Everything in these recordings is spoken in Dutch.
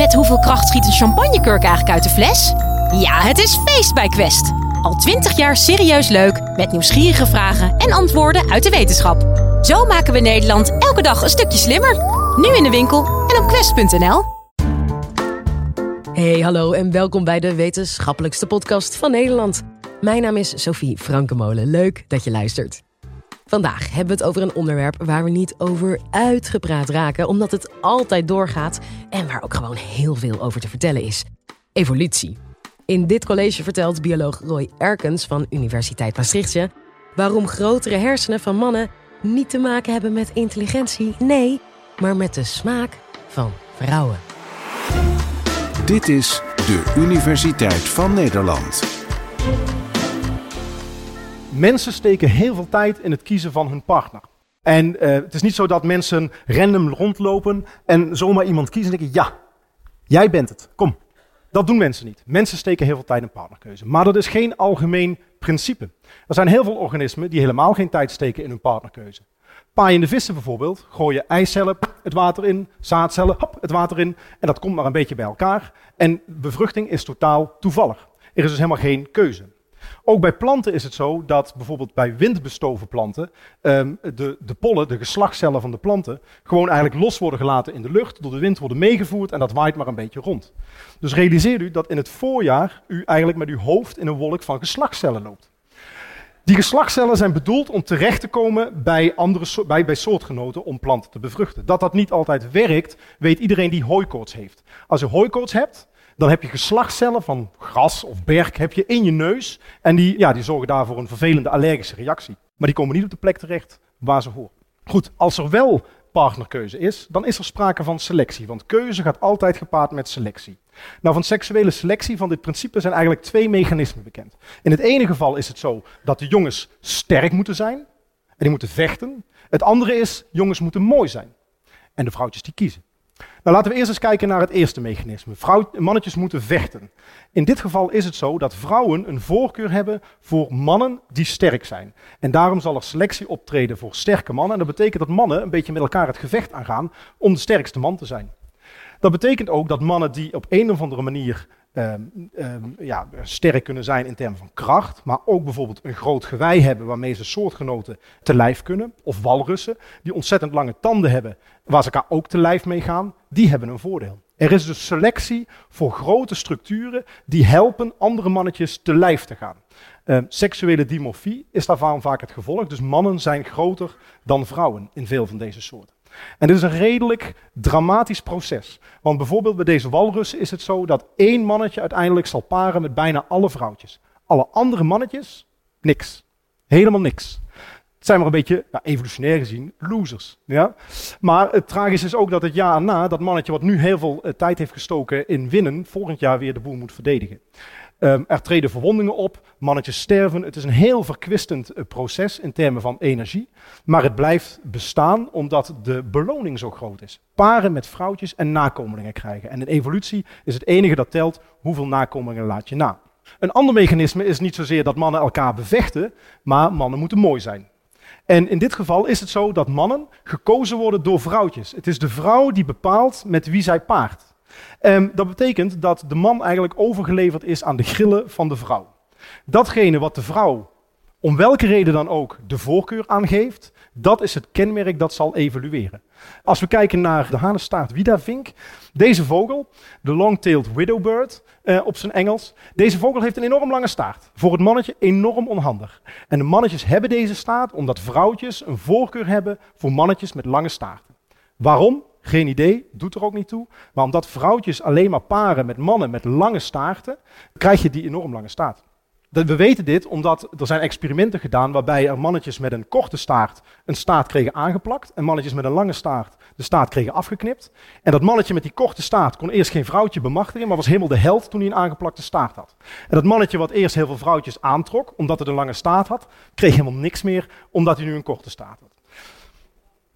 Met hoeveel kracht schiet een champagnekurk eigenlijk uit de fles? Ja, het is feest bij Quest. Al twintig jaar serieus leuk, met nieuwsgierige vragen en antwoorden uit de wetenschap. Zo maken we Nederland elke dag een stukje slimmer. Nu in de winkel en op quest.nl. Hey, hallo en welkom bij de wetenschappelijkste podcast van Nederland. Mijn naam is Sophie Frankemolen. Leuk dat je luistert. Vandaag hebben we het over een onderwerp waar we niet over uitgepraat raken, omdat het altijd doorgaat en waar ook gewoon heel veel over te vertellen is: evolutie. In dit college vertelt bioloog Roy Erkens van Universiteit Maastrichtje waarom grotere hersenen van mannen niet te maken hebben met intelligentie, nee, maar met de smaak van vrouwen. Dit is de Universiteit van Nederland. Mensen steken heel veel tijd in het kiezen van hun partner. En eh, het is niet zo dat mensen random rondlopen en zomaar iemand kiezen en denken, ja, jij bent het, kom. Dat doen mensen niet. Mensen steken heel veel tijd in partnerkeuze. Maar dat is geen algemeen principe. Er zijn heel veel organismen die helemaal geen tijd steken in hun partnerkeuze. Paaiende vissen bijvoorbeeld gooien eicellen het water in, zaadcellen hop, het water in en dat komt maar een beetje bij elkaar. En bevruchting is totaal toevallig. Er is dus helemaal geen keuze. Ook bij planten is het zo dat bijvoorbeeld bij windbestoven planten um, de, de pollen, de geslachtscellen van de planten, gewoon eigenlijk los worden gelaten in de lucht, door de wind worden meegevoerd en dat waait maar een beetje rond. Dus realiseer u dat in het voorjaar u eigenlijk met uw hoofd in een wolk van geslachtscellen loopt. Die geslachtscellen zijn bedoeld om terecht te komen bij, andere, bij, bij soortgenoten om planten te bevruchten. Dat dat niet altijd werkt, weet iedereen die hooikoorts heeft. Als je hooikoorts hebt, dan heb je geslachtscellen van gras of berk heb je in je neus. En die, ja, die zorgen daarvoor een vervelende allergische reactie. Maar die komen niet op de plek terecht waar ze horen. Goed, als er wel partnerkeuze is, dan is er sprake van selectie. Want keuze gaat altijd gepaard met selectie. Nou, van seksuele selectie van dit principe zijn eigenlijk twee mechanismen bekend. In het ene geval is het zo dat de jongens sterk moeten zijn en die moeten vechten. Het andere is, jongens moeten mooi zijn. En de vrouwtjes die kiezen. Nou, laten we eerst eens kijken naar het eerste mechanisme. Mannetjes moeten vechten. In dit geval is het zo dat vrouwen een voorkeur hebben voor mannen die sterk zijn. En daarom zal er selectie optreden voor sterke mannen. En dat betekent dat mannen een beetje met elkaar het gevecht aangaan om de sterkste man te zijn. Dat betekent ook dat mannen die op een of andere manier um, ja, sterk kunnen zijn in termen van kracht, maar ook bijvoorbeeld een groot gewei hebben waarmee ze soortgenoten te lijf kunnen, of walrussen die ontzettend lange tanden hebben waar ze elkaar ook te lijf mee gaan, die hebben een voordeel. Er is dus selectie voor grote structuren die helpen andere mannetjes te lijf te gaan. Uh, seksuele dimorfie is daarvan vaak het gevolg, dus mannen zijn groter dan vrouwen in veel van deze soorten. En dit is een redelijk dramatisch proces. Want bijvoorbeeld bij deze walrussen is het zo dat één mannetje uiteindelijk zal paren met bijna alle vrouwtjes. Alle andere mannetjes, niks. Helemaal niks. Het zijn maar een beetje, nou, evolutionair gezien, losers. Ja? Maar het tragische is ook dat het jaar na, dat mannetje wat nu heel veel uh, tijd heeft gestoken in winnen, volgend jaar weer de boel moet verdedigen. Um, er treden verwondingen op, mannetjes sterven. Het is een heel verkwistend uh, proces in termen van energie. Maar het blijft bestaan omdat de beloning zo groot is. Paren met vrouwtjes en nakomelingen krijgen. En in evolutie is het enige dat telt hoeveel nakomelingen laat je na. Een ander mechanisme is niet zozeer dat mannen elkaar bevechten, maar mannen moeten mooi zijn. En in dit geval is het zo dat mannen gekozen worden door vrouwtjes. Het is de vrouw die bepaalt met wie zij paart. Um, dat betekent dat de man eigenlijk overgeleverd is aan de grillen van de vrouw. Datgene wat de vrouw, om welke reden dan ook, de voorkeur aangeeft, dat is het kenmerk dat zal evolueren. Als we kijken naar de hanenstaart wiedavink, deze vogel, de long-tailed widowbird uh, op zijn Engels, deze vogel heeft een enorm lange staart. Voor het mannetje enorm onhandig. En de mannetjes hebben deze staart omdat vrouwtjes een voorkeur hebben voor mannetjes met lange staarten. Waarom? Geen idee, doet er ook niet toe. Maar omdat vrouwtjes alleen maar paren met mannen met lange staarten, krijg je die enorm lange staart. We weten dit omdat er zijn experimenten gedaan waarbij er mannetjes met een korte staart een staart kregen aangeplakt en mannetjes met een lange staart de staart kregen afgeknipt. En dat mannetje met die korte staart kon eerst geen vrouwtje bemachtigen, maar was helemaal de held toen hij een aangeplakte staart had. En dat mannetje wat eerst heel veel vrouwtjes aantrok omdat het een lange staart had, kreeg helemaal niks meer omdat hij nu een korte staart had.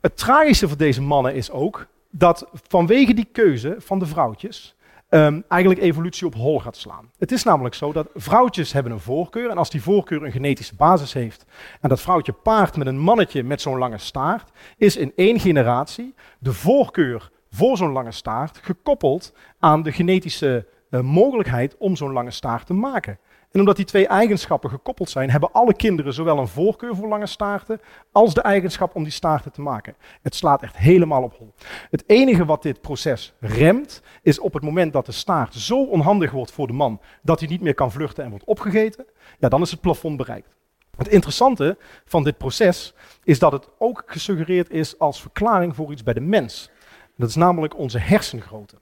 Het tragische voor deze mannen is ook dat vanwege die keuze van de vrouwtjes um, eigenlijk evolutie op hol gaat slaan. Het is namelijk zo dat vrouwtjes hebben een voorkeur en als die voorkeur een genetische basis heeft en dat vrouwtje paart met een mannetje met zo'n lange staart, is in één generatie de voorkeur voor zo'n lange staart, gekoppeld aan de genetische uh, mogelijkheid om zo'n lange staart te maken. En omdat die twee eigenschappen gekoppeld zijn, hebben alle kinderen zowel een voorkeur voor lange staarten als de eigenschap om die staarten te maken. Het slaat echt helemaal op hol. Het enige wat dit proces remt, is op het moment dat de staart zo onhandig wordt voor de man dat hij niet meer kan vluchten en wordt opgegeten, ja, dan is het plafond bereikt. Het interessante van dit proces is dat het ook gesuggereerd is als verklaring voor iets bij de mens. Dat is namelijk onze hersengrootte.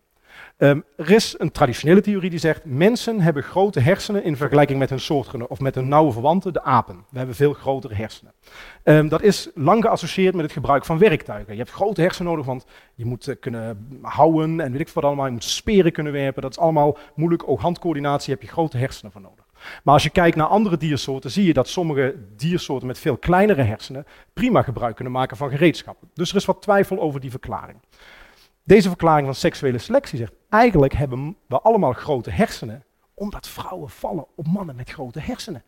Ehm, er is een traditionele theorie die zegt, mensen hebben grote hersenen in vergelijking met hun soortgenoten of met hun nauwe verwanten, de apen. We hebben veel grotere hersenen. Um, dat is lang geassocieerd met het gebruik van werktuigen. Je hebt grote hersenen nodig, want je moet uh, kunnen houden en weet ik wat allemaal. Je moet speren kunnen werpen. Dat is allemaal moeilijk. Ook handcoördinatie heb je grote hersenen voor nodig. Maar als je kijkt naar andere diersoorten, zie je dat sommige diersoorten met veel kleinere hersenen prima gebruik kunnen maken van gereedschappen. Dus er is wat twijfel over die verklaring. Deze verklaring van seksuele selectie zegt, eigenlijk hebben we allemaal grote hersenen, omdat vrouwen vallen op mannen met grote hersenen.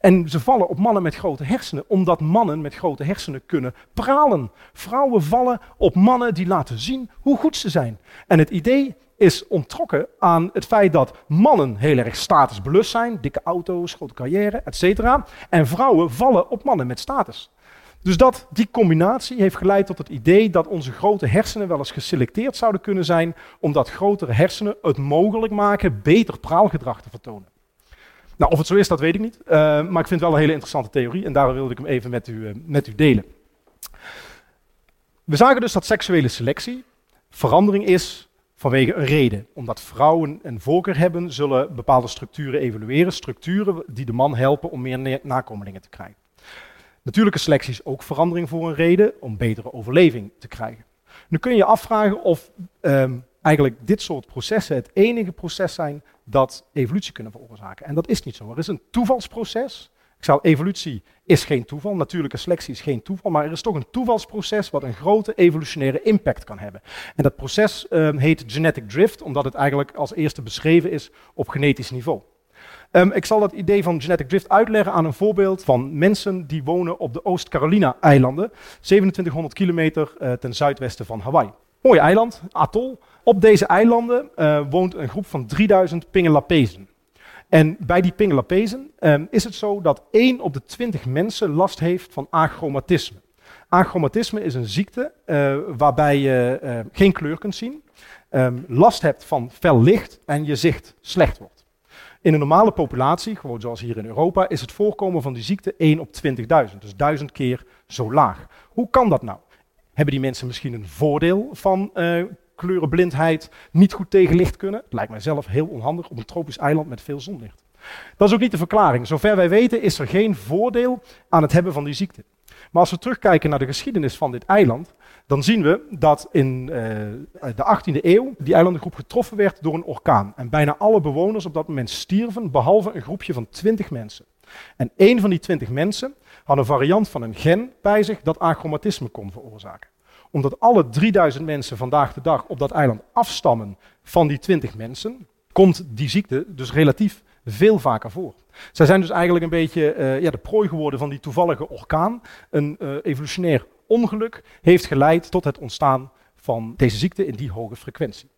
En ze vallen op mannen met grote hersenen, omdat mannen met grote hersenen kunnen pralen. Vrouwen vallen op mannen die laten zien hoe goed ze zijn. En het idee is ontrokken aan het feit dat mannen heel erg statusbelust zijn, dikke auto's, grote carrière, etc. En vrouwen vallen op mannen met status. Dus dat, die combinatie heeft geleid tot het idee dat onze grote hersenen wel eens geselecteerd zouden kunnen zijn, omdat grotere hersenen het mogelijk maken beter praalgedrag te vertonen. Nou, of het zo is, dat weet ik niet. Uh, maar ik vind het wel een hele interessante theorie en daarom wilde ik hem even met u, uh, met u delen. We zagen dus dat seksuele selectie verandering is vanwege een reden. Omdat vrouwen een voorkeur hebben, zullen bepaalde structuren evolueren. Structuren die de man helpen om meer nakomelingen te krijgen. Natuurlijke selectie is ook verandering voor een reden, om betere overleving te krijgen. Nu kun je afvragen of um, eigenlijk dit soort processen het enige proces zijn dat evolutie kunnen veroorzaken. En dat is niet zo. Er is een toevalsproces. Ik zou, evolutie is geen toeval, natuurlijke selectie is geen toeval, maar er is toch een toevalsproces wat een grote evolutionaire impact kan hebben. En dat proces um, heet genetic drift, omdat het eigenlijk als eerste beschreven is op genetisch niveau. Um, ik zal dat idee van genetic drift uitleggen aan een voorbeeld van mensen die wonen op de Oost-Carolina-eilanden, 2700 kilometer uh, ten zuidwesten van Hawaii. Mooi eiland, atol. Op deze eilanden uh, woont een groep van 3000 Pingelapezen. En bij die Pingelapezen um, is het zo dat 1 op de 20 mensen last heeft van achromatisme. Achromatisme is een ziekte uh, waarbij je geen kleur kunt zien, um, last hebt van fel licht en je zicht slecht wordt. In een normale populatie, gewoon zoals hier in Europa, is het voorkomen van die ziekte 1 op 20.000. Dus duizend keer zo laag. Hoe kan dat nou? Hebben die mensen misschien een voordeel van uh, kleurenblindheid, niet goed tegen licht kunnen? Het lijkt mij zelf heel onhandig op een tropisch eiland met veel zonlicht. Dat is ook niet de verklaring. Zover wij weten is er geen voordeel aan het hebben van die ziekte. Maar als we terugkijken naar de geschiedenis van dit eiland, dan zien we dat in uh, de 18e eeuw die eilandengroep getroffen werd door een orkaan. En bijna alle bewoners op dat moment stierven, behalve een groepje van 20 mensen. En één van die 20 mensen had een variant van een gen bij zich dat achromatisme kon veroorzaken. Omdat alle 3000 mensen vandaag de dag op dat eiland afstammen van die 20 mensen, komt die ziekte dus relatief veel vaker voor. Zij zijn dus eigenlijk een beetje uh, ja, de prooi geworden van die toevallige orkaan. Een uh, evolutionair ongeluk heeft geleid tot het ontstaan van deze ziekte in die hoge frequentie.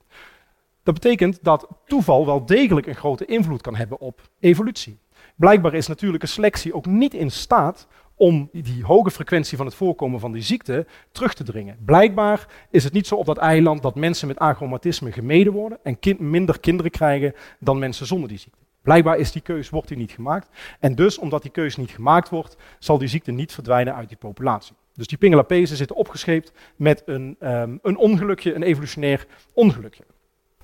Dat betekent dat toeval wel degelijk een grote invloed kan hebben op evolutie. Blijkbaar is natuurlijke selectie ook niet in staat om die hoge frequentie van het voorkomen van die ziekte terug te dringen. Blijkbaar is het niet zo op dat eiland dat mensen met achromatisme gemeden worden en minder kinderen krijgen dan mensen zonder die ziekte. Blijkbaar is die keus, wordt niet gemaakt. En dus, omdat die keus niet gemaakt wordt, zal die ziekte niet verdwijnen uit die populatie. Dus die Pingelapezen zitten opgescheept met een, um, een ongelukje, een evolutionair ongelukje.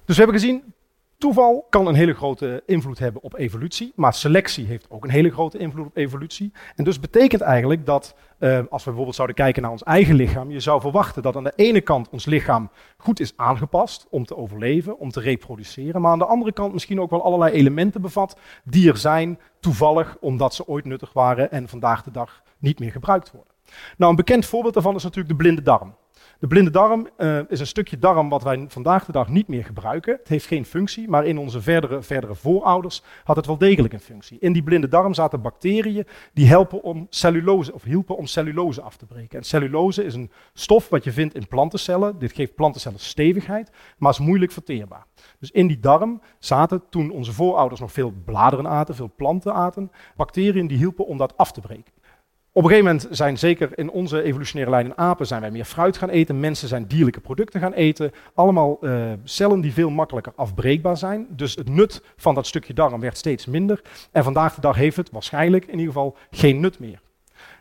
Dus we hebben gezien, toeval kan een hele grote invloed hebben op evolutie, maar selectie heeft ook een hele grote invloed op evolutie. En dus betekent eigenlijk dat, uh, als we bijvoorbeeld zouden kijken naar ons eigen lichaam, je zou verwachten dat aan de ene kant ons lichaam goed is aangepast om te overleven, om te reproduceren, maar aan de andere kant misschien ook wel allerlei elementen bevat die er zijn toevallig omdat ze ooit nuttig waren en vandaag de dag niet meer gebruikt worden. Nou, een bekend voorbeeld daarvan is natuurlijk de blinde darm. De blinde darm uh, is een stukje darm wat wij vandaag de dag niet meer gebruiken. Het heeft geen functie, maar in onze verdere, verdere voorouders had het wel degelijk een functie. In die blinde darm zaten bacteriën die helpen om cellulose, of hielpen om cellulose af te breken. En cellulose is een stof wat je vindt in plantencellen. Dit geeft plantencellen stevigheid, maar is moeilijk verteerbaar. Dus in die darm zaten toen onze voorouders nog veel bladeren aten, veel planten aten, bacteriën die hielpen om dat af te breken. Op een gegeven moment zijn zeker in onze evolutionaire lijn in apen zijn wij meer fruit gaan eten. Mensen zijn dierlijke producten gaan eten. Allemaal uh, cellen die veel makkelijker afbreekbaar zijn. Dus het nut van dat stukje darm werd steeds minder. En vandaag de dag heeft het waarschijnlijk in ieder geval geen nut meer.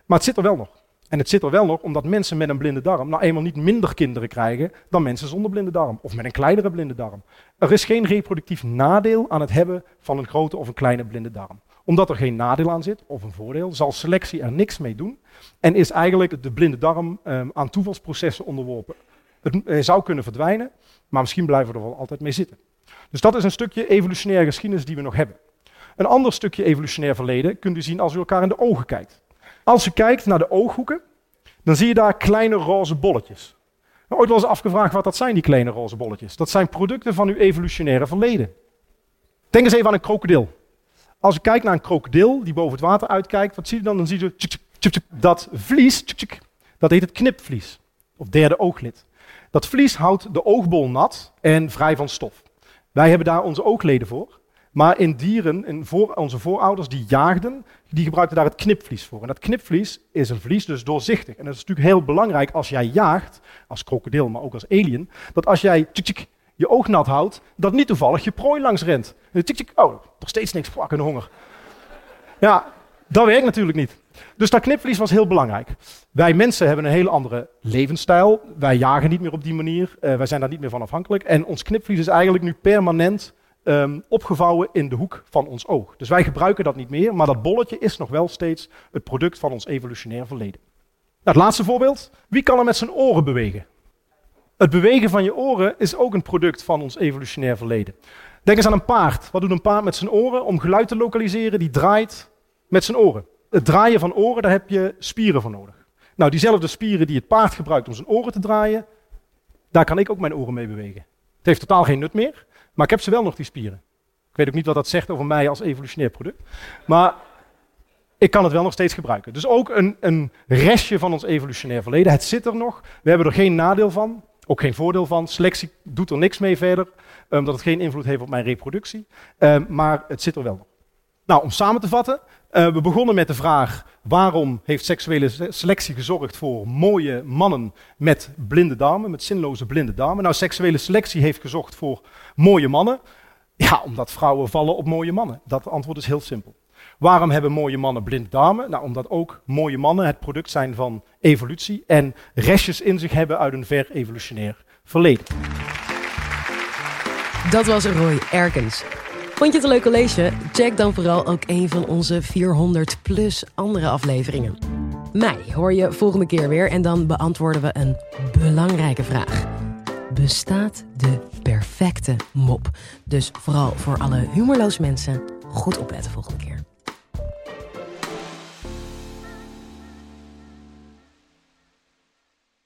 Maar het zit er wel nog. En het zit er wel nog omdat mensen met een blinde darm nou eenmaal niet minder kinderen krijgen dan mensen zonder blinde darm. Of met een kleinere blinde darm. Er is geen reproductief nadeel aan het hebben van een grote of een kleine blinde darm omdat er geen nadeel aan zit, of een voordeel, zal selectie er niks mee doen. En is eigenlijk de blinde darm um, aan toevalsprocessen onderworpen. Het zou kunnen verdwijnen, maar misschien blijven we er wel altijd mee zitten. Dus dat is een stukje evolutionaire geschiedenis die we nog hebben. Een ander stukje evolutionair verleden kunt u zien als u elkaar in de ogen kijkt. Als u kijkt naar de ooghoeken, dan zie je daar kleine roze bolletjes. Nou, ooit eens afgevraagd wat dat zijn, die kleine roze bolletjes. Dat zijn producten van uw evolutionaire verleden. Denk eens even aan een krokodil. Als je kijkt naar een krokodil die boven het water uitkijkt, wat zie je dan? Dan zie je dat vlies, dat heet het knipvlies, of derde ooglid. Dat vlies houdt de oogbol nat en vrij van stof. Wij hebben daar onze oogleden voor. Maar in dieren, in voor, onze voorouders die jaagden, die gebruikten daar het knipvlies voor. En dat knipvlies is een vlies, dus doorzichtig. En dat is natuurlijk heel belangrijk als jij jaagt, als krokodil, maar ook als alien, dat als jij je oog nat houdt, dat niet toevallig je prooi langs rent. Tik, tik, oh, nog steeds niks, fuck, een honger. Ja, dat werkt natuurlijk niet. Dus dat knipvlies was heel belangrijk. Wij mensen hebben een hele andere levensstijl. Wij jagen niet meer op die manier. Uh, wij zijn daar niet meer van afhankelijk. En ons knipvlies is eigenlijk nu permanent um, opgevouwen in de hoek van ons oog. Dus wij gebruiken dat niet meer, maar dat bolletje is nog wel steeds het product van ons evolutionair verleden. Nou, het laatste voorbeeld. Wie kan er met zijn oren bewegen? Het bewegen van je oren is ook een product van ons evolutionair verleden. Denk eens aan een paard. Wat doet een paard met zijn oren? Om geluid te lokaliseren, die draait met zijn oren. Het draaien van oren, daar heb je spieren voor nodig. Nou, diezelfde spieren die het paard gebruikt om zijn oren te draaien, daar kan ik ook mijn oren mee bewegen. Het heeft totaal geen nut meer, maar ik heb ze wel nog, die spieren. Ik weet ook niet wat dat zegt over mij als evolutionair product. Maar ik kan het wel nog steeds gebruiken. Dus ook een, een restje van ons evolutionair verleden. Het zit er nog. We hebben er geen nadeel van. Ook geen voordeel van. Selectie doet er niks mee verder, omdat um, het geen invloed heeft op mijn reproductie. Um, maar het zit er wel nog. Nou, om samen te vatten. Uh, we begonnen met de vraag: waarom heeft seksuele selectie gezorgd voor mooie mannen met blinde darmen, met zinloze blinde darmen? Nou, seksuele selectie heeft gezorgd voor mooie mannen. Ja, omdat vrouwen vallen op mooie mannen. Dat antwoord is heel simpel. Waarom hebben mooie mannen blinde darmen? Nou, omdat ook mooie mannen het product zijn van evolutie en restjes in zich hebben uit een ver evolutionair verleden. Dat was Roy Erkens. Vond je het een leuk college? Check dan vooral ook een van onze 400 plus andere afleveringen. Mij hoor je volgende keer weer en dan beantwoorden we een belangrijke vraag. Bestaat de perfecte mop? Dus vooral voor alle humorloos mensen, goed opletten volgende keer.